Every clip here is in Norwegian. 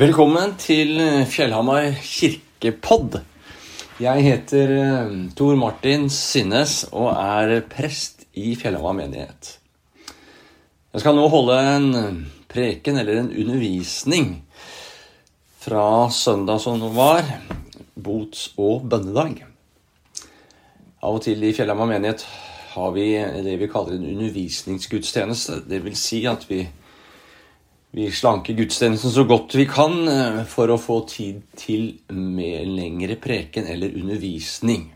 Velkommen til Fjellhamar kirkepodd. Jeg heter eh, Tor Martin Synnes og er prest i Fjellhamar menighet. Jeg skal nå holde en preken eller en undervisning fra søndag som var, bots- og bønnedag. Av og til i Fjellhamar menighet har vi det vi kaller en undervisningsgudstjeneste. Det vil si at vi vi slanker gudstjenesten så godt vi kan eh, for å få tid til med lengre preken eller undervisning.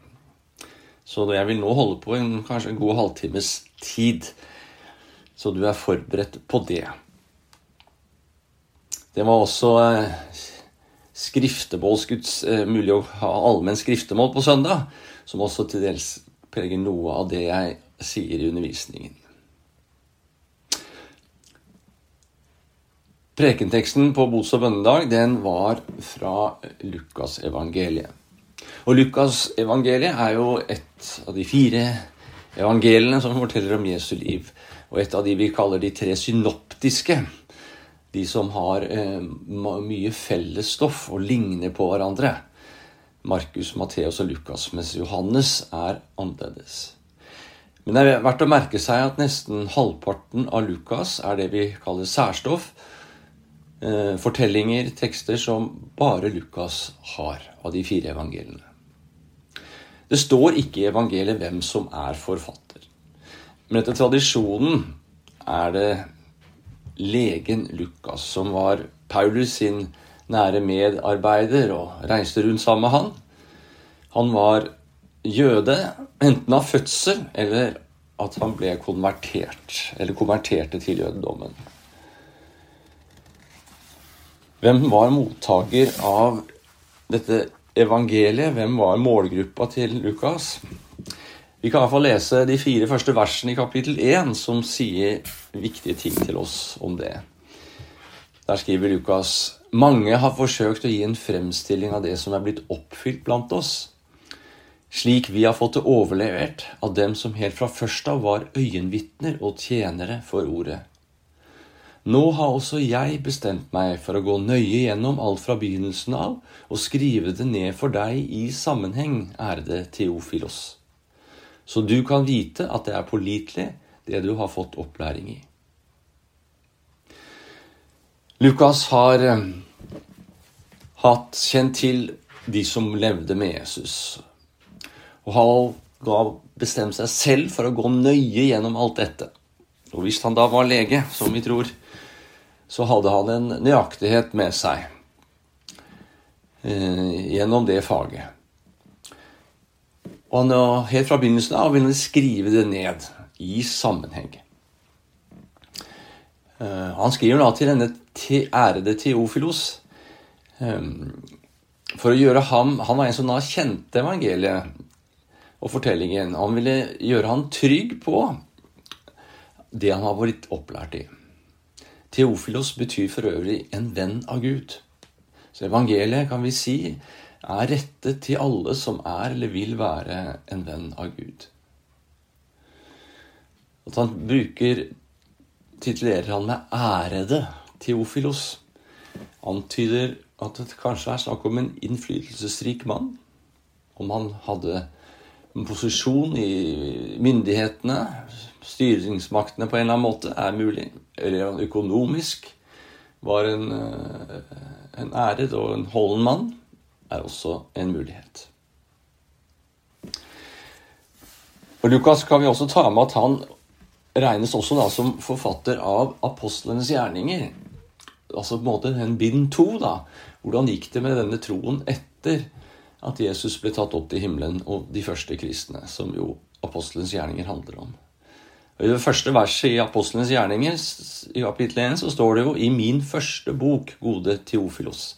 Så jeg vil nå holde på en kanskje en god halvtimes tid, så du er forberedt på det. Det var også eh, skriftemålsguds eh, mulig å ha allmenn skriftemål på søndag, som også til dels preger noe av det jeg sier i undervisningen. Prekenteksten på bots- og bønnedag den var fra Lukasevangeliet. Og Lukasevangeliet er jo et av de fire evangeliene som forteller om Jesu liv. Og et av de vi kaller de tre synoptiske. De som har eh, mye fellesstoff og ligner på hverandre. Markus, Matteus og Lukas, mens Johannes er annerledes. Men det er verdt å merke seg at nesten halvparten av Lukas er det vi kaller særstoff eh, fortellinger, tekster, som bare Lukas har av de fire evangeliene. Det står ikke i evangeliet hvem som er forfatter. Men etter tradisjonen er det legen Lukas som var Paulus sin nære medarbeider og reiste rundt sammen med han. Han var jøde, enten av fødsel eller at han ble konvertert, eller konverterte til jødedommen. Hvem var mottaker av dette evangeliet? Hvem var målgruppa til Lukas? Vi kan i hvert fall lese de fire første versene i kapittel 1, som sier viktige ting til oss om det. Der skriver Lukas mange har forsøkt å gi en fremstilling av det som er blitt oppfylt blant oss, slik vi har fått det overlevert av dem som helt fra først av var øyenvitner og tjenere for ordet. Nå har også jeg bestemt meg for å gå nøye gjennom alt fra begynnelsen av og skrive det ned for deg i sammenheng, ærede Theofilos, så du kan vite at det er pålitelig, det du har fått opplæring i. Lukas har eh, hatt kjent til de som levde med Jesus, og har bestemt seg selv for å gå nøye gjennom alt dette. Og hvis han da var lege, som vi tror, så hadde han en nøyaktighet med seg eh, gjennom det faget. Og han, helt fra begynnelsen av ville han skrive det ned i sammenheng. Eh, han skriver da til denne ærede Teofilos eh, for å gjøre ham Han var en som da kjente evangeliet og fortellingen. Han ville gjøre ham trygg på det han har blitt opplært i. Teofilos betyr for øvrig en venn av Gud. Så evangeliet, kan vi si, er rettet til alle som er eller vil være en venn av Gud. At han bruker titulerer han med 'ærede Teofilos', antyder at det kanskje er snakk om en innflytelsesrik mann. Om han hadde en posisjon i myndighetene, styringsmaktene på en eller annen måte, er mulig. Økonomisk var en, eh, en æret og en holden mann, er også en mulighet. Og Lukas kan vi også ta med at han regnes også da som forfatter av apostlenes gjerninger. Altså på en måte en bind to. da. Hvordan gikk det med denne troen etter at Jesus ble tatt opp til himmelen og de første kristne, som jo apostelens gjerninger handler om. I det første verset i Apostlenes gjerninger i kapittel 1 så står det jo i min første bok, gode Teofilos,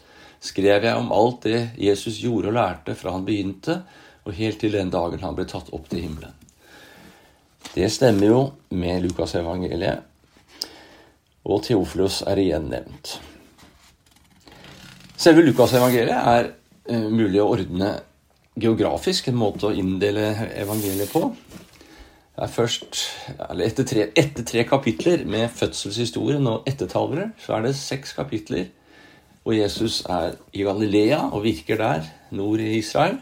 skrev jeg om alt det Jesus gjorde og lærte fra han begynte, og helt til den dagen han ble tatt opp til himmelen. Det stemmer jo med Lukasevangeliet, og Teofilos er igjen nevnt. Selve Lukasevangeliet er uh, mulig å ordne geografisk, en måte å inndele evangeliet på er først, etter tre, etter tre, kapitler med fødselshistorien og ettertalere, så er det seks kapitler og Jesus er i Galilea og virker der, nord i Israel,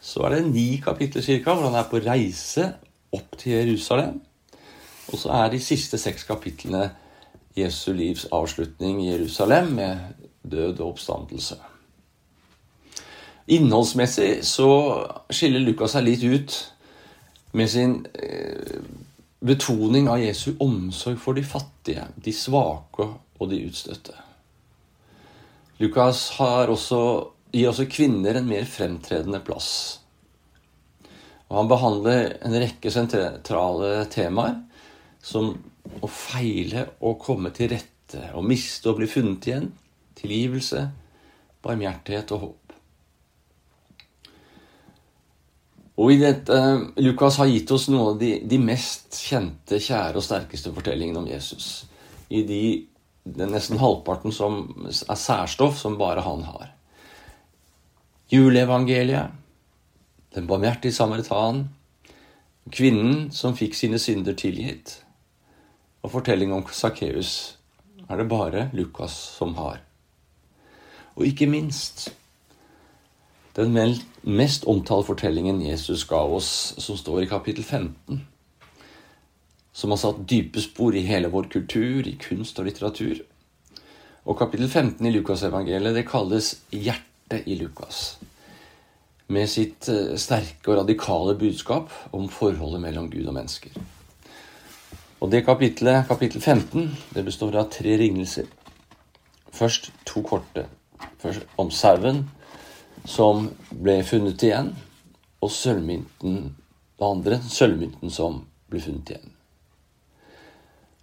så er det ni kapitler cirka, hvor han er på reise opp til Jerusalem. Og så er de siste seks kapitlene Jesu livs avslutning i Jerusalem med død og oppstandelse. Innholdsmessig så skiller Lukas seg litt ut med sin eh, betoning av Jesu omsorg for de fattige, de svake og de utstøtte. Lukas også, gir også kvinner en mer fremtredende plass. Og han behandler en rekke sentrale temaer, som å feile og komme til rette, å miste og bli funnet igjen, tilgivelse, barmhjertighet og håp. Og i dette, Lukas har gitt oss noen av de, de, mest kjente, kjære og sterkeste fortellingene om Jesus. I de, den nesten halvparten som er særstoff som bare han har. Juleevangeliet, den barmhjertige samaritan, kvinnen som fikk sine synder tilgitt, og fortellingen om Sakkeus er det bare Lukas som har. Og ikke minst den mest omtalte fortellingen Jesus ga oss, som står i kapittel 15, som har satt dype spor i hele vår kultur, i kunst og litteratur. Og kapittel 15 i Lukasevangeliet det kalles hjertet i Lukas. Med sitt eh, sterke og radikale budskap om forholdet mellom Gud og mennesker. Og det kapittelet, kapittel 15, det består av tre ringelser. Først to korte. Først om sauen som ble funnet igjen, og sølvmynten, det andre, sølvmynten som ble funnet igjen.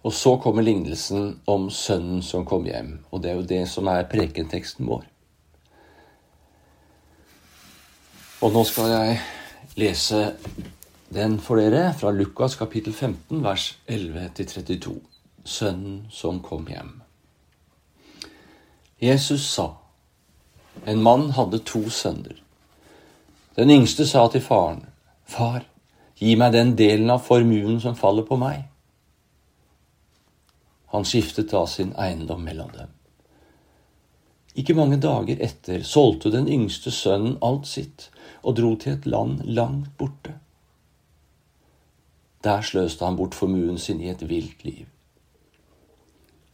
Og så kommer lignelsen om sønnen som kom hjem, og det er jo det som er prekenteksten vår. Og nå skal jeg lese den for dere fra Lukas kapittel 15, vers 11-32. Sønnen som kom hjem. Jesus sa, en mann hadde to sønner. Den yngste sa til faren, Far, gi meg den delen av formuen som faller på meg. Han skiftet da sin eiendom mellom dem. Ikke mange dager etter solgte den yngste sønnen alt sitt og dro til et land langt borte. Der sløste han bort formuen sin i et vilt liv.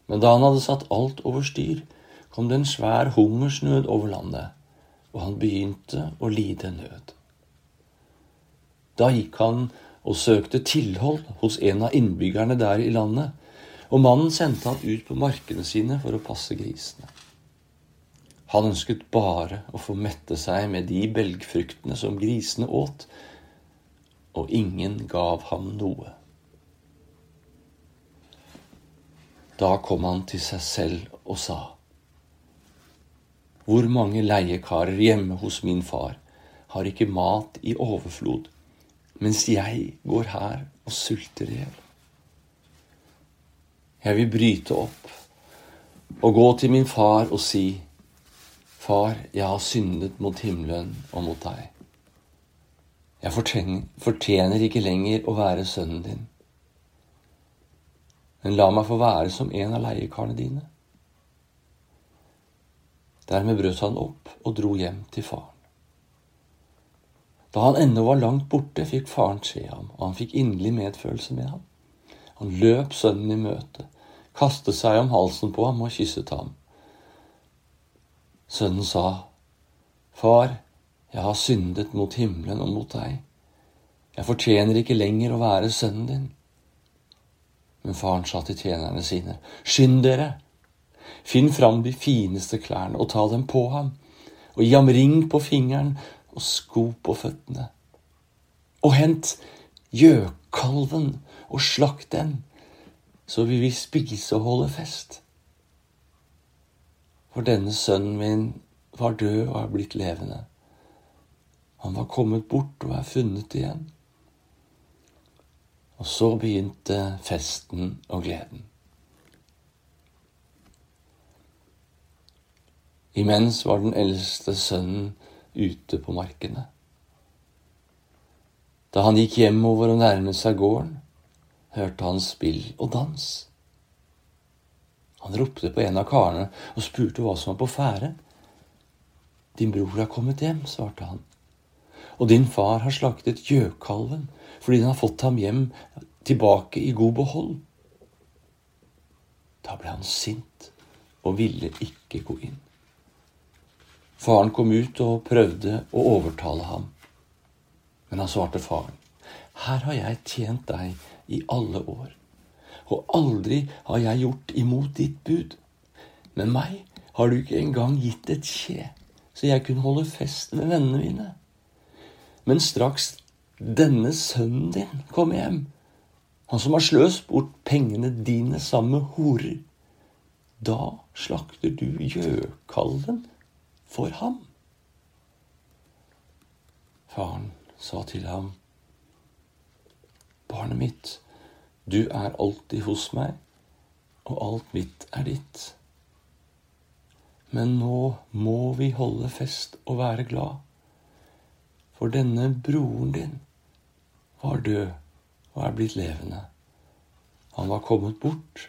Men da han hadde satt alt over styr, kom det en svær hungersnød over landet, og han begynte å lide nød. Da gikk han og søkte tilhold hos en av innbyggerne der i landet, og mannen sendte han ut på markene sine for å passe grisene. Han ønsket bare å få mette seg med de belgfruktene som grisene åt, og ingen gav ham noe. Da kom han til seg selv og sa:" Hvor mange leiekarer hjemme hos min far har ikke mat i overflod, mens jeg går her og sulter i hjel? Jeg vil bryte opp og gå til min far og si, Far, jeg har syndet mot himmelen og mot deg. Jeg fortjener ikke lenger å være sønnen din. Men la meg få være som en av leiekarene dine. Dermed brøt han opp og dro hjem til faren. Da han ennå var langt borte, fikk faren se ham, og han fikk inderlig medfølelse med ham. Han løp sønnen i møte, kastet seg om halsen på ham og kysset ham. Sønnen sa, Far, jeg har syndet mot himmelen og mot deg. Jeg fortjener ikke lenger å være sønnen din. Men faren sa til tjenerne sine, Skynd dere! Finn fram de fineste klærne og ta dem på ham, og gi ham ring på fingeren og sko på føttene. Og hent gjøkalven og slakt den, så vi vil spise og holde fest. For denne sønnen min var død og er blitt levende. Han var kommet bort og er funnet igjen. Og så begynte festen og gleden. Imens var den eldste sønnen ute på markene. Da han gikk hjemover og nærmet seg gården, hørte han spill og dans. Han ropte på en av karene og spurte hva som var på ferde. Din bror har kommet hjem, svarte han. Og din far har slaktet gjøkalven fordi den har fått ham hjem tilbake i god behold. Da ble han sint og ville ikke gå inn. Faren kom ut og prøvde å overtale ham. Men han svarte faren, Her har jeg tjent deg i alle år, og aldri har jeg gjort imot ditt bud. Men meg har du ikke engang gitt et kje, så jeg kunne holde fest med vennene mine. Men straks denne sønnen din kom hjem, han som har sløst bort pengene dine sammen med horer, da slakter du gjøkalven for ham. Faren sa til ham, Barnet mitt, du er alltid hos meg, og alt mitt er ditt. Men nå må vi holde fest og være glad, for denne broren din var død og er blitt levende. Han var kommet bort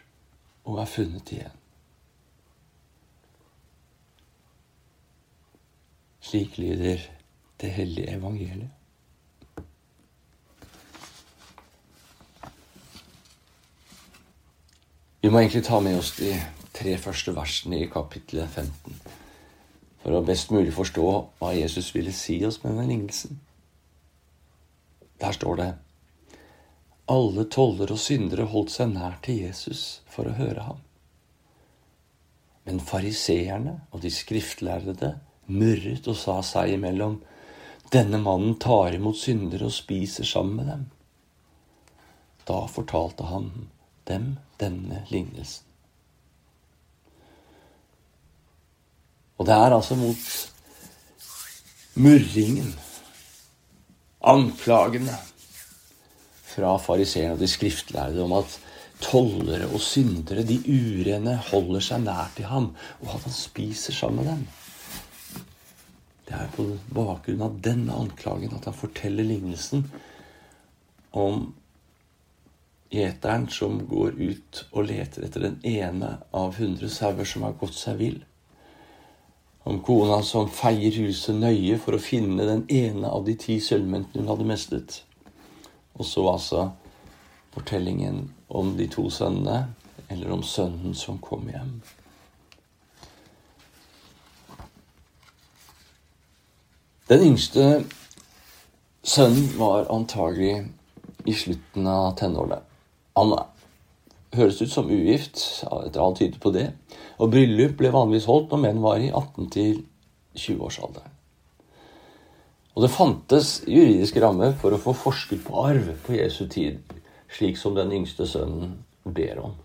og er funnet igjen. Slik lyder det hellige evangeliet. Vi må egentlig ta med oss de tre første versene i kapittel 15 for å best mulig forstå hva Jesus ville si oss med den lignelsen. Der står det alle toller og syndere holdt seg nær til Jesus for å høre ham. Men fariseerne og de skriftlærde murret og sa seg imellom, denne mannen tar imot syndere og spiser sammen med dem. Da fortalte han dem denne lignelsen. Og det er altså mot murringen, anklagene fra fariseerne og de skriftlærde om at tollere og syndere, de urene, holder seg nær til ham, og at han spiser sammen med dem. Det er på bakgrunn av denne anklagen at han forteller lignelsen om gjeteren som går ut og leter etter den ene av hundre sauer som har gått seg vill. Om kona som feier huset nøye for å finne den ene av de ti sølvmyntene hun hadde mistet. Og så altså fortellingen om de to sønnene, eller om sønnen som kom hjem. Den yngste sønnen var antagelig i slutten av tenårene. Han høres ut som ugift, etter all tyder på det. Og bryllup ble vanligvis holdt når menn var i 18- til 20-årsalderen. Og det fantes juridiske rammer for å få forskudd på arv på Jesu tid, slik som den yngste sønnen ber om.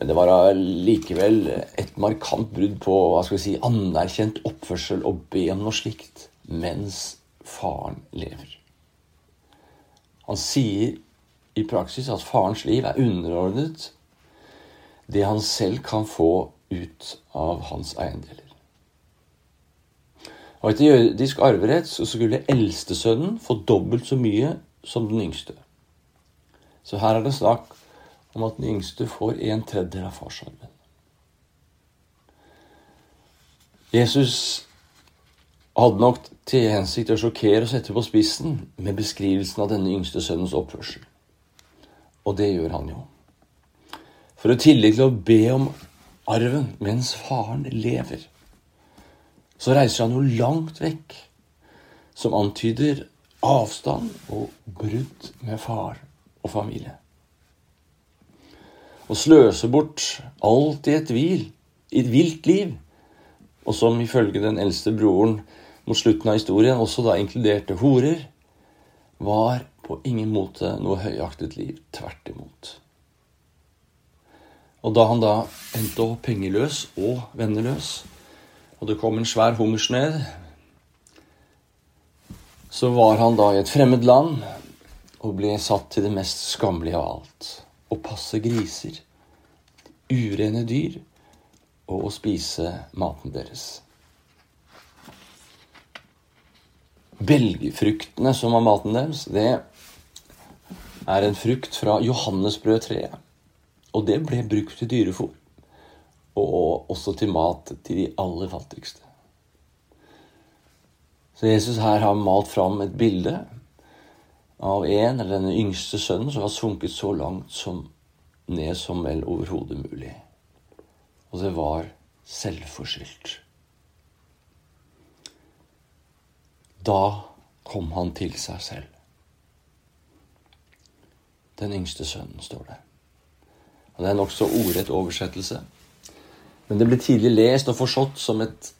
Men det var likevel et markant brudd på hva skal vi si, anerkjent oppførsel be om noe slikt mens faren lever. Han sier i praksis at farens liv er underordnet det han selv kan få ut av hans eiendeler. Og Etter jødisk arverett så skulle eldstesønnen få dobbelt så mye som den yngste. Så her er det snakk om at den yngste får en tredjedel av farsarven. Jesus hadde nok til hensikt å sjokkere og sette på spissen med beskrivelsen av denne yngste sønnens oppførsel. Og det gjør han jo. For i tillegg til å be om arven mens faren lever, så reiser han jo langt vekk, som antyder avstand og brudd med far og familie. Å sløse bort alt i et hvil, i et vilt liv, og som ifølge den eldste broren mot slutten av historien også da inkluderte horer, var på ingen måte noe høyaktet liv. Tvert imot. Og da han da endte opp pengeløs og venneløs, og det kom en svær hungersnød, så var han da i et fremmed land og ble satt til det mest skammelige av alt. Å passe griser, urene dyr og å spise maten deres. Belgfruktene som var maten deres, det er en frukt fra johannesbrødtreet. Og det ble brukt til dyrefôr. Og også til mat til de aller fattigste. Så Jesus her har malt fram et bilde av en, eller den yngste sønnen, som har sunket så langt som ned som vel overhodet mulig. Og det var selvforskyldt. Da kom han til seg selv. Den yngste sønnen, står det. Og Det er nokså ordrett oversettelse. Men det ble tidlig lest og forstått som et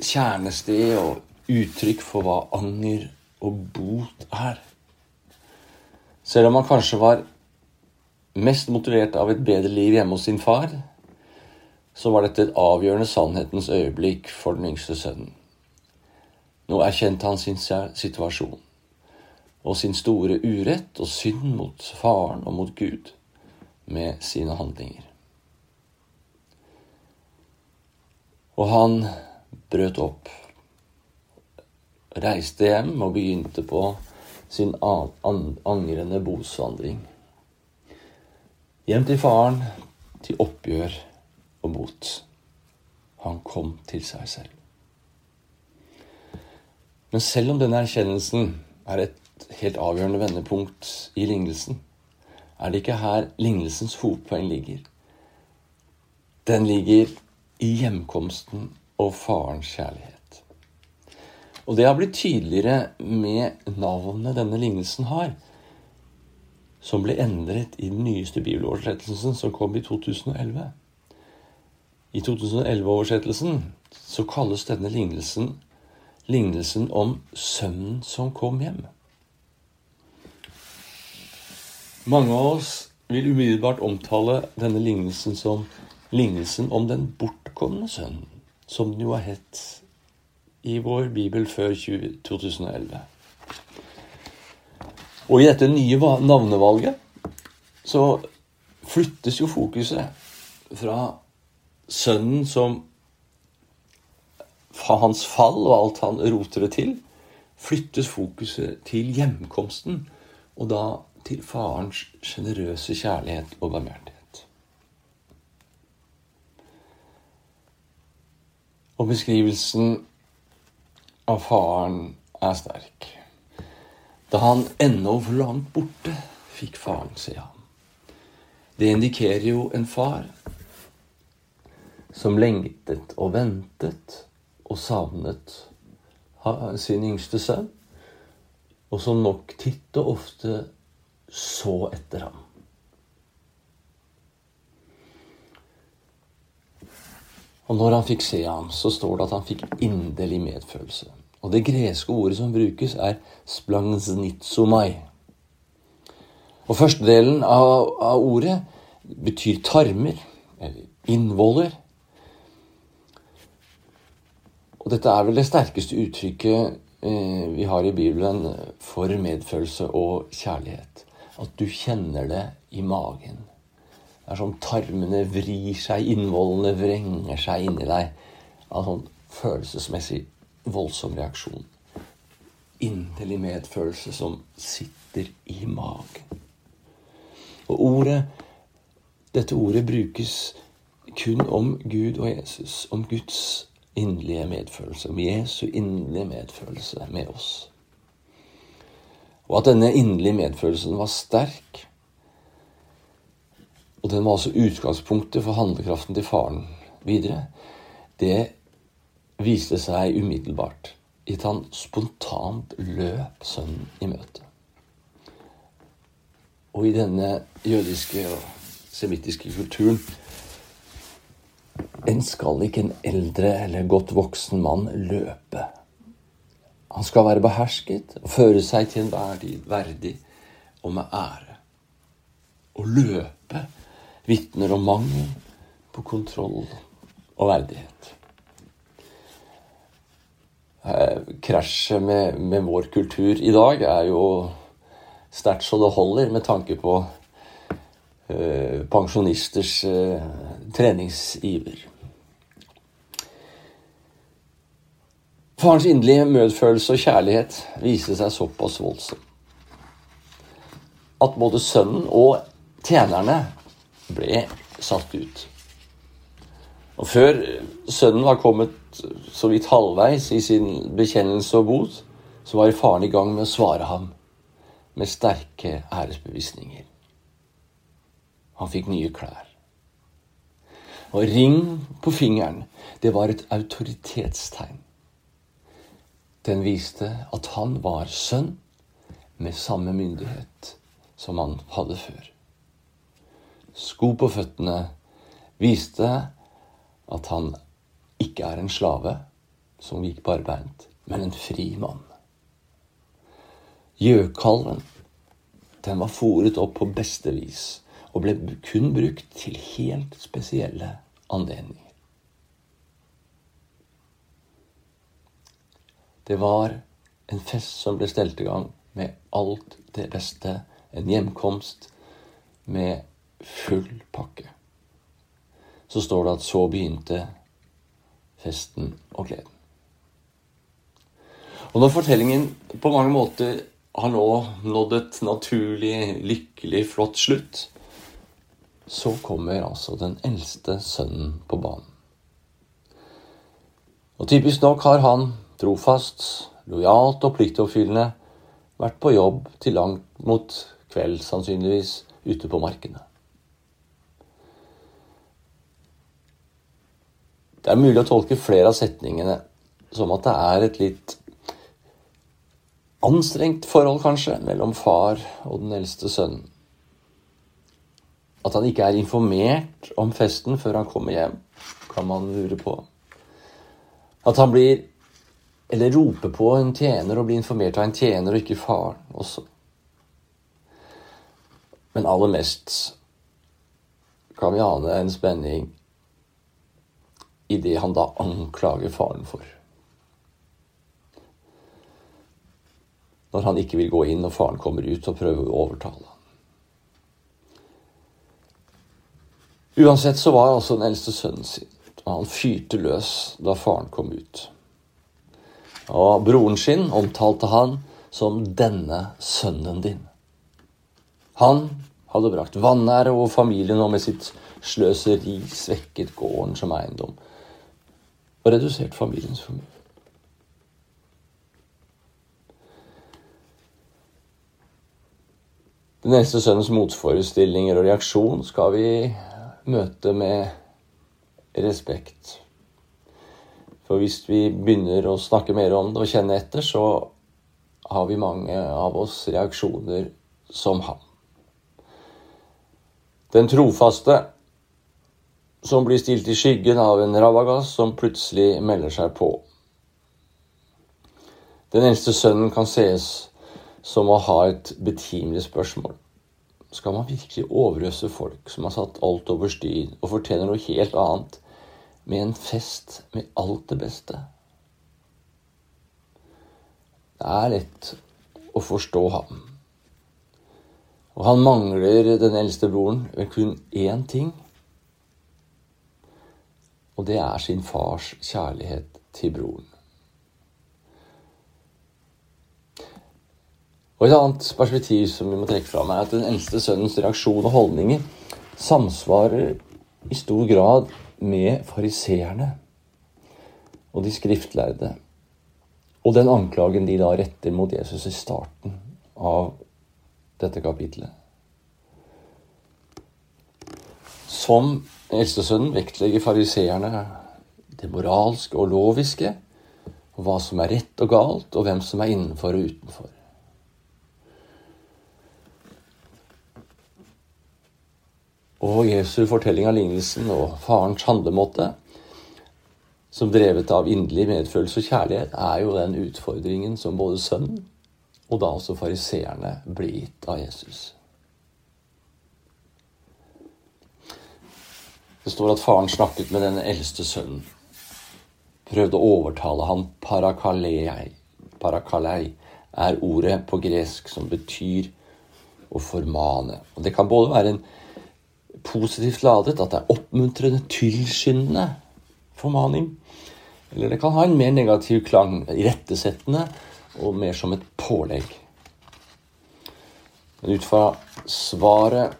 kjernested og uttrykk for hva anger og bot er. Selv om han kanskje var mest motivert av et bedre liv hjemme hos sin far, så var dette et avgjørende sannhetens øyeblikk for den yngste sønnen. Nå erkjente han sin situasjon og sin store urett og synd mot faren og mot Gud med sine handlinger. Og han brøt opp, reiste hjem og begynte på sin angrende bosvandring. Hjem til faren, til oppgjør og bot. Han kom til seg selv. Men selv om denne erkjennelsen er et helt avgjørende vendepunkt i lignelsen, er det ikke her lignelsens hovedpoeng ligger. Den ligger i hjemkomsten og farens kjærlighet. Og det har blitt tydeligere med navnet denne lignelsen har, som ble endret i den nyeste bibeloversettelsen som kom i 2011. I 2011-oversettelsen så kalles denne lignelsen lignelsen om sønnen som kom hjem. Mange av oss vil umiddelbart omtale denne lignelsen som lignelsen om den bortkomne sønnen som den jo har hett i vår bibel før 2011. Og i dette nye navnevalget så flyttes jo fokuset fra sønnen som hans fall og alt han roter det til, flyttes fokuset til hjemkomsten, og da til farens sjenerøse kjærlighet og barmhjertighet. Og beskrivelsen av faren er sterk. Da han ennå var langt borte, fikk faren se ham. Det indikerer jo en far som lengtet og ventet og savnet sin yngste sønn, og som nok titt og ofte så etter ham. Og når han fikk se ham, så står det at han fikk inderlig medfølelse. Og det greske ordet som brukes, er splangsnitsomai. Og førstedelen av, av ordet betyr tarmer, eller innvoller. Og dette er vel det sterkeste uttrykket eh, vi har i Bibelen for medfølelse og kjærlighet. At du kjenner det i magen. Det er som tarmene vrir seg, innvollene vrenger seg inni deg. Av sånn følelsesmessig voldsom reaksjon. Inderlig medfølelse som sitter i magen. Og ordet, dette ordet brukes kun om Gud og Jesus. Om Guds inderlige medfølelse. Om Jesu inderlige medfølelse med oss. Og at denne inderlige medfølelsen var sterk og den var altså utgangspunktet for handlekraften til faren videre. Det viste seg umiddelbart i at han spontant løp sønnen i møte. Og i denne jødiske og semittiske kulturen en skal ikke en eldre eller godt voksen mann løpe. Han skal være behersket og føre seg til enhver tid verdig og med ære. Å løpe vitner om mangel på kontroll og verdighet. Eh, krasjet med, med, vår kultur i dag er jo sterkt så det holder med tanke på eh, pensjonisters eh, treningsiver. Farens inderlige medfølelse og kjærlighet viste seg såpass voldsom at både sønnen og tjenerne ble satt ut. Og før sønnen var kommet så vidt halvveis i sin bekjennelse og bot, så var faren i gang med å svare ham med sterke æresbevisninger. Han fikk nye klær. Og ring på fingeren, det var et autoritetstegn. Den viste at han var sønn med samme myndighet som han hadde før. Sko på føttene viste at han ikke er en slave som gikk barbeint, men en fri mann. Gjøkalven, den var fòret opp på beste vis og ble kun brukt til helt spesielle anledninger. Det var en fest som ble stelt i gang med alt det beste. En hjemkomst med full pakke. Så står det at så begynte festen og gleden. Og når fortellingen på mange måter har nå nådd et naturlig, lykkelig, flott slutt, så kommer altså den eldste sønnen på banen. Og typisk nok har han trofast, lojalt og pliktoppfyllende vært på jobb til langt mot kveld, sannsynligvis, ute på markene. Det er mulig å tolke flere av setningene som at det er et litt anstrengt forhold, kanskje, mellom far og den eldste sønnen. At han ikke er informert om festen før han kommer hjem, kan man lure på. At han blir Eller roper på en tjener og blir informert av en tjener og ikke faren også. Men aller mest kan vi ane en spenning i det han da anklager faren for. Når han ikke vil gå inn og faren kommer ut og prøver å overtale. Uansett så var altså den eldste sønnen sin, og han fyrte løs da faren kom ut. Og broren sin omtalte han som 'denne sønnen din'. Han hadde brakt vanære over familien og med sitt sløseri svekket gården som eiendom og redusert familiens formue. Den eldste sønnens motforestillinger og reaksjon skal vi møte med respekt. For hvis vi begynner å snakke mer om det og kjenne etter, så har vi mange av oss reaksjoner som han. Den trofaste som blir stilt i skyggen av en rabagass som plutselig melder seg på. Den eldste sønnen kan sees som å ha et betimelig spørsmål. Skal man virkelig overøse folk som har satt alt over styr og fortjener noe helt annet, med en fest med alt det beste? Det er lett å forstå ham. Og han mangler den eldste broren ved kun én ting. Og det er sin fars kjærlighet til broren. Og Et annet perspektiv som vi må trekke fram, er at den eldste sønnens reaksjon og holdninger samsvarer i stor grad med fariseerne og de skriftlærde. Og den anklagen de da retter mot Jesus i starten av dette kapitlet. Som eldstesønnen vektlegger fariseerne det moralske og loviske, og hva som er rett og galt, og hvem som er innenfor og utenfor. Og Jesu fortelling av lignelsen og farens handlemåte, som drevet av inderlig medfølelse og kjærlighet, er jo den utfordringen som både sønnen og da også fariseerne blir gitt av Jesus. Det står at faren snakket med den eldste sønnen. Prøvde å overtale ham parakalei. Parakalei er ordet på gresk som betyr å formane. Og Det kan både være en positivt ladet, at det er oppmuntrende, tilskyndende formaning. Eller det kan ha en mer negativ klang, irettesettende og mer som et pålegg. Men ut fra svaret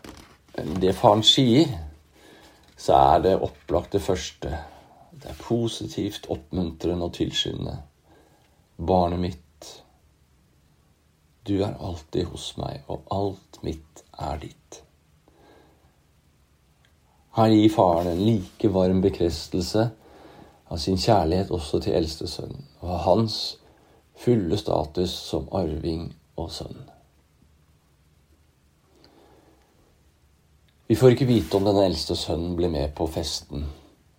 det faren sier, så er det opplagt det første. Det er positivt, oppmuntrende og tilskyndende. Barnet mitt, du er alltid hos meg, og alt mitt er ditt. Her gir faren en like varm bekreftelse av sin kjærlighet også til eldstesønnen, og hans fulle status som arving og sønn. Vi får ikke vite om den eldste sønnen blir med på festen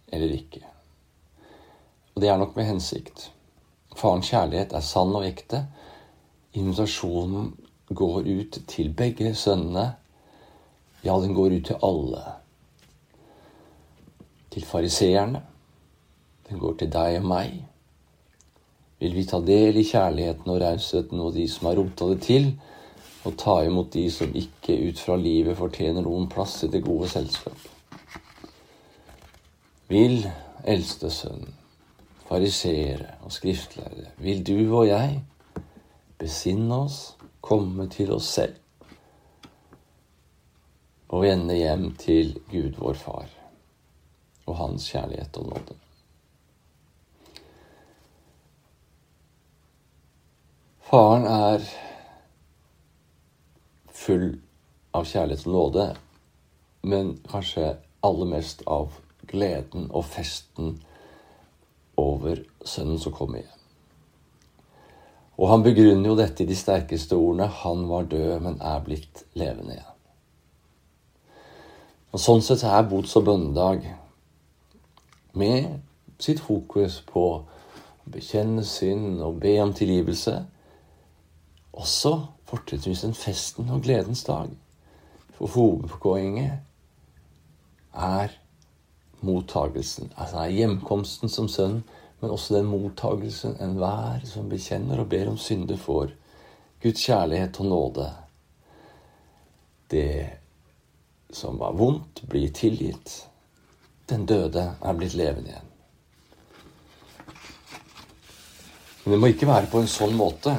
eller ikke. Og det er nok med hensikt. Farens kjærlighet er sann og ekte. Invitasjonen går ut til begge sønnene. Ja, den går ut til alle. Til fariseerne. Den går til deg og meg. Vil vi ta del i kjærligheten og rausheten og de som har rota det til, og ta imot de som ikke ut fra livet fortjener noen plass i det gode selskap? Vil eldste sønn, fariseere og skriftlærere, vil du og jeg besinne oss, komme til oss selv og vende hjem til Gud vår Far og Hans kjærlighet og nåde? Faren er full av kjærlighet og nåde, men kanskje aller mest av gleden og festen over sønnen som kommer igjen. Og han begrunner jo dette i de sterkeste ordene 'Han var død, men er blitt levende igjen'. Og Sånn sett er bots- og bønnedag med sitt fokus på å bekjenne synd og be om tilgivelse også fortrinnsvis en festen og gledens dag. For hovedpoenget er mottagelsen. Altså er hjemkomsten som sønn, men også den mottagelsen enhver som bekjenner og ber om synde, får. Guds kjærlighet og nåde. Det som var vondt, blir tilgitt. Den døde er blitt levende igjen. Men det må ikke være på en sånn måte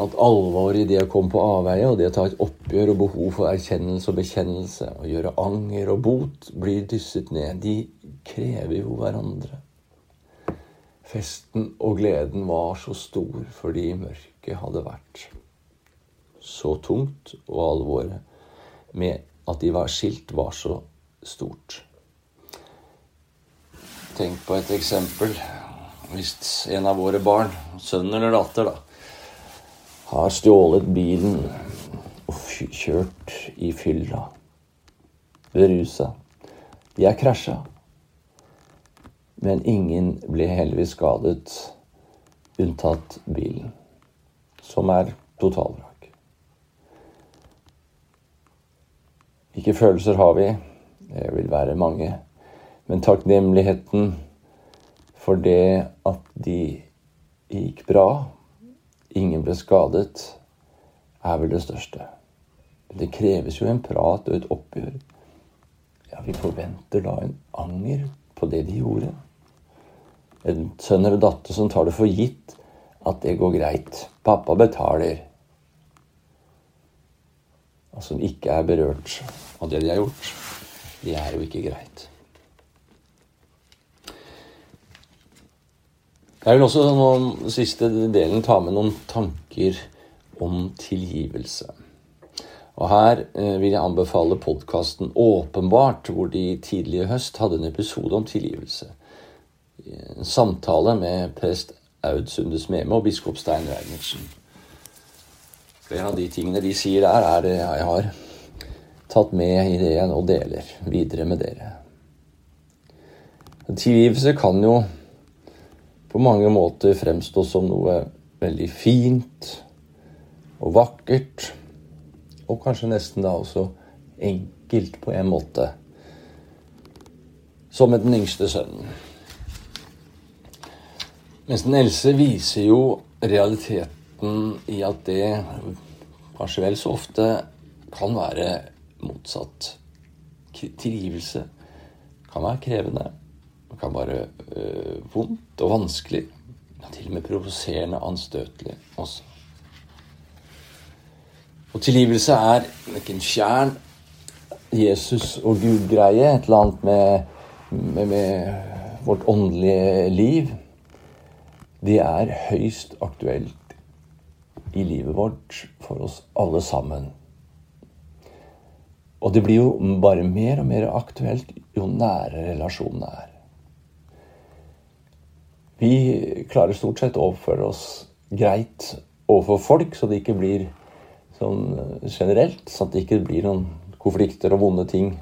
at alvoret i det å komme på avveie og det å ta et oppgjør og behov for erkjennelse og bekjennelse og gjøre anger og bot blir dysset ned. De krever jo hverandre. Festen og gleden var så stor fordi mørket hadde vært så tungt, og alvoret med at de var skilt, var så stort. Tenk på et eksempel. Hvis en av våre barn, sønn eller datter, da, har stjålet bilen og kjørt i fylla. Berusa. Er krasja. Men ingen ble heldigvis skadet, unntatt bilen, som er totalvrak. Hvilke følelser har vi? Det vil være mange. Men takknemligheten for det at de gikk bra, ingen ble skadet, er vel det største. Det kreves jo en prat og et oppgjør. Ja, vi forventer da en anger på det de gjorde. En sønn eller datter som tar det for gitt at det går greit. Pappa betaler. Og som ikke er berørt av det de har gjort. Det er jo ikke greit. Jeg vil også nå, siste delen ta med noen tanker om tilgivelse. Og Her eh, vil jeg anbefale podkasten Åpenbart, hvor de tidlig i høst hadde en episode om tilgivelse. En samtale med prest Aud Sunde Smeme og biskop Stein Reinertsen. Flere av de tingene de sier der, er det jeg har tatt med i det jeg nå deler videre med dere. Tilgivelse kan jo på mange måter fremstå som noe veldig fint og vakkert. Og kanskje nesten da også enkelt på en måte. Som med den yngste sønnen. Mens den eldste viser jo realiteten i at det kanskje vel så ofte kan være motsatt. Tilgivelse kan være krevende. Det kan være øh, vondt og vanskelig. Til og med provoserende anstøtelig også. Og tilgivelse er ikke en fjern Jesus og Gud-greie, et eller annet med, med, med vårt åndelige liv, det er høyst aktuelt i livet vårt for oss alle sammen. Og det blir jo bare mer og mer aktuelt jo nære relasjonene er. Vi klarer stort sett å oppføre oss greit overfor folk, så det ikke blir sånn eh, generelt. Så det ikke blir noen konflikter og vonde ting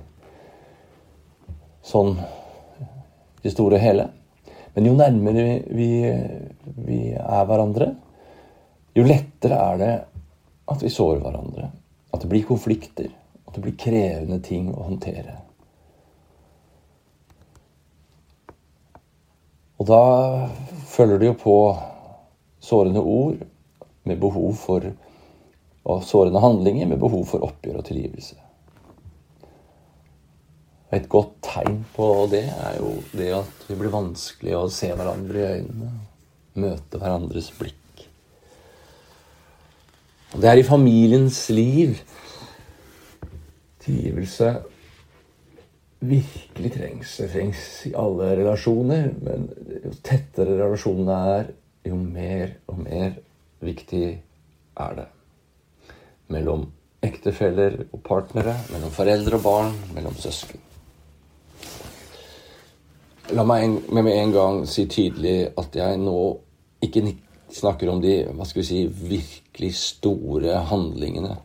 sånn i det store og hele. Men jo nærmere vi, vi er hverandre, jo lettere er det at vi sårer hverandre. At det blir konflikter. At det blir krevende ting å håndtere. Og da følger det jo på sårende ord med behov for og sårende handlinger med behov for oppgjør og tilgivelse. Et godt tegn på det er jo det at det blir vanskelig å se hverandre i øynene. Møte hverandres blikk. Og det er i familiens liv tilgivelse virkelig trengs. Det trengs i alle relasjoner, men jo tettere relasjonene er, jo mer og mer viktig er det mellom ektefeller og partnere, mellom foreldre og barn, mellom søsken. La meg en, med en gang si tydelig at jeg nå ikke snakker om de hva skal vi si, virkelig store handlingene.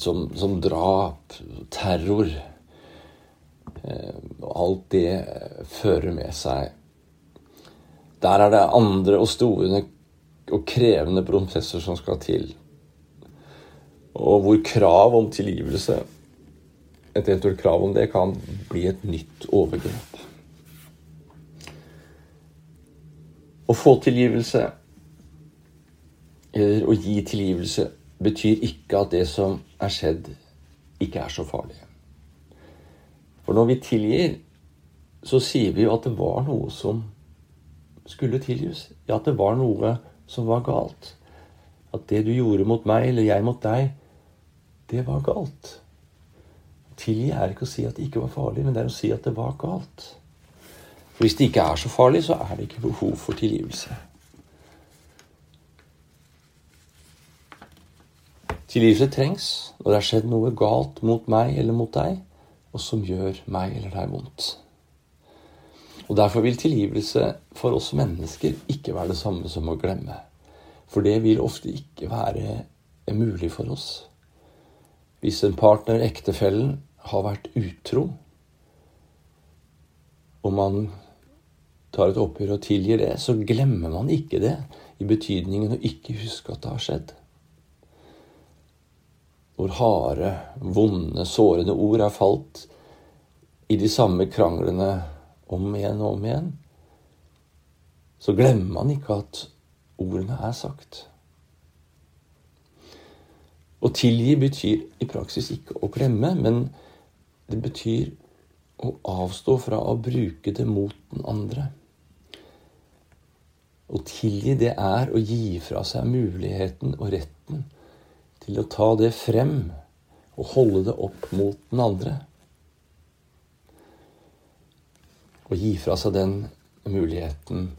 Som, som drap, terror eh, Alt det fører med seg. Der er det andre og store og krevende prosesser som skal til. Og hvor krav om tilgivelse, et eventuelt krav om det, kan bli et nytt overgrep. Å få tilgivelse, eller å gi tilgivelse, betyr ikke at det som er skjedd, ikke er så farlig. For når vi tilgir, så sier vi jo at det var noe som skulle tilgis. Ja, at det var noe som var galt. At det du gjorde mot meg, eller jeg mot deg, det var galt. Tilgi er ikke å si at det ikke var farlig, men det er å si at det var galt. For hvis det ikke er så farlig, så er det ikke behov for tilgivelse. Tilgivelse trengs når det har skjedd noe galt mot meg eller mot deg, og som gjør meg eller deg vondt. Og Derfor vil tilgivelse for oss mennesker ikke være det samme som å glemme. For det vil ofte ikke være mulig for oss. Hvis en partner, ektefellen, har vært utro, og man tar et oppgjør og tilgir det, så glemmer man ikke det i betydningen å ikke huske at det har skjedd. Når harde, vonde, sårende ord er falt i de samme kranglene om igjen og om igjen, så glemmer man ikke at ordene er sagt. Å tilgi betyr i praksis ikke å glemme, men det betyr å avstå fra å bruke det mot den andre. Å tilgi, det er å gi fra seg muligheten og retten til å ta det frem og holde det opp mot den andre. Å gi fra seg den muligheten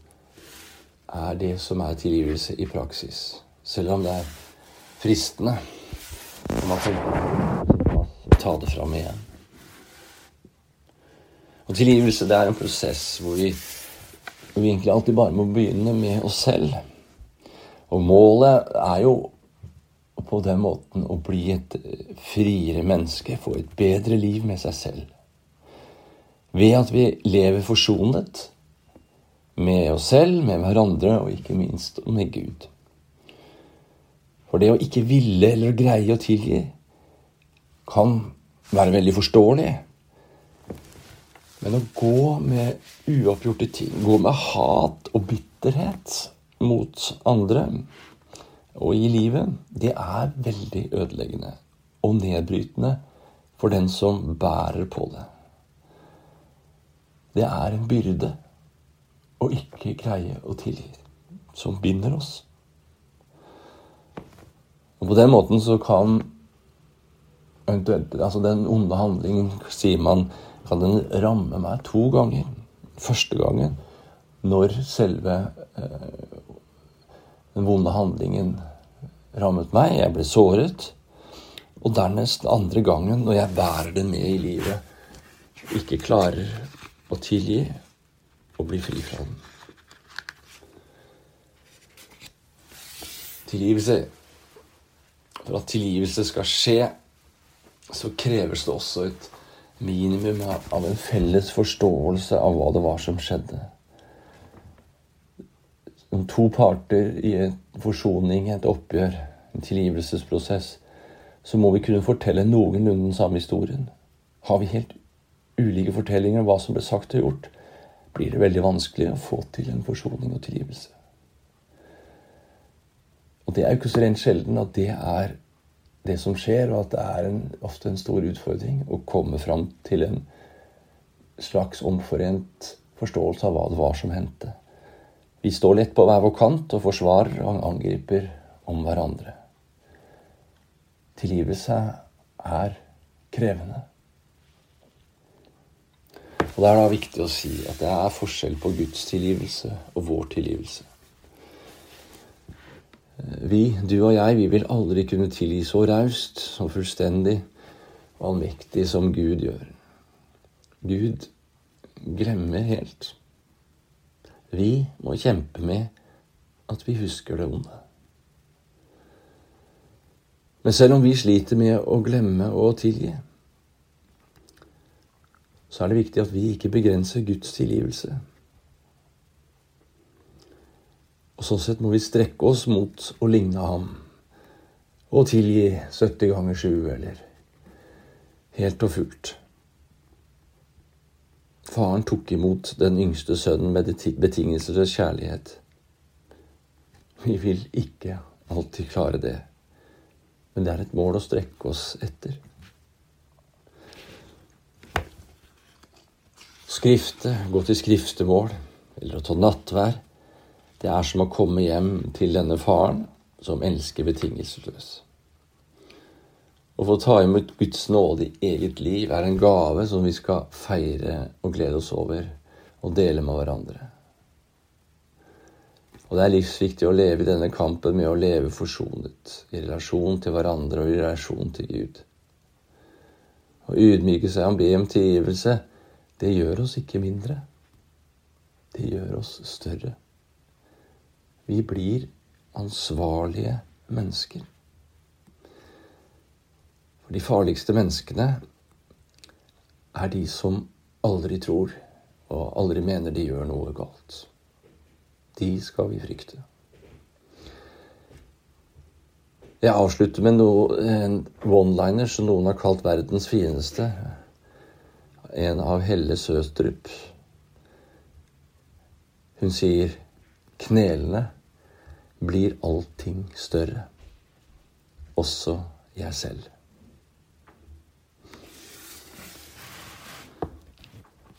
er det som er tilgivelse i praksis. Selv om det er fristende. Man kan ta det fram igjen. Og tilgivelse det er en prosess hvor vi, vi egentlig alltid bare må begynne med oss selv. Og målet er jo på den måten å bli et friere menneske, få et bedre liv med seg selv ved at vi lever forsonet med oss selv, med hverandre og ikke minst med Gud. For det å ikke ville eller greie å tilgi kan være veldig forståelig. Men å gå med uoppgjorte ting, gå med hat og bitterhet mot andre og i livet, det er veldig ødeleggende og nedbrytende for den som bærer på det det er en byrde å ikke greie å tilgi, som binder oss. Og på den måten så kan altså Den onde handlingen, sier man, kan den ramme meg to ganger. Første gangen når selve eh, den vonde handlingen rammet meg, jeg ble såret. Og dernest den andre gangen når jeg bærer det med i livet, ikke klarer å tilgi og bli fri fra den. Tilgivelse For at tilgivelse skal skje, så kreves det også et minimum av en felles forståelse av hva det var som skjedde. To parter i en forsoning, et oppgjør, en tilgivelsesprosess, så må vi kunne fortelle noenlunde den samme historien. Har vi helt ulike fortellinger om hva som ble sagt og gjort, blir det veldig vanskelig å få til en forsoning og tilgivelse. Og det er jo ikke så rent sjelden at det er det som skjer, og at det er en, ofte en stor utfordring å komme fram til en slags omforent forståelse av hva det var som hendte. Vi står lett på hver vår kant og forsvarer og angriper om hverandre. Tilgivelse er krevende. Og Det er da viktig å si at det er forskjell på Guds tilgivelse og vår tilgivelse. Vi, du og jeg, vi vil aldri kunne tilgi så raust, så fullstendig og allmektig som Gud gjør. Gud glemmer helt. Vi må kjempe med at vi husker det onde. Men selv om vi sliter med å glemme og tilgi, så er det viktig at vi ikke begrenser Guds tilgivelse. Og Sånn sett må vi strekke oss mot å ligne ham og tilgi 70 ganger 7, eller helt og fullt. Faren tok imot den yngste sønnen med betingelsesløs kjærlighet. Vi vil ikke alltid klare det, men det er et mål å strekke oss etter. skrifte, gå til skriftemål eller å ta nattvær, det er som å komme hjem til denne faren som elsker betingelsesløs. Å få ta imot Guds nåde i eget liv er en gave som vi skal feire og glede oss over og dele med hverandre. Og det er livsviktig å leve i denne kampen med å leve forsonet, i relasjon til hverandre og i relasjon til Gud. Å ydmyke seg og be om tilgivelse det gjør oss ikke mindre. Det gjør oss større. Vi blir ansvarlige mennesker. For de farligste menneskene er de som aldri tror og aldri mener de gjør noe galt. De skal vi frykte. Jeg avslutter med en one-liner som noen har kalt verdens fineste. en av Helle Søstrup. Hun sier knelende blir allting større, også jeg selv.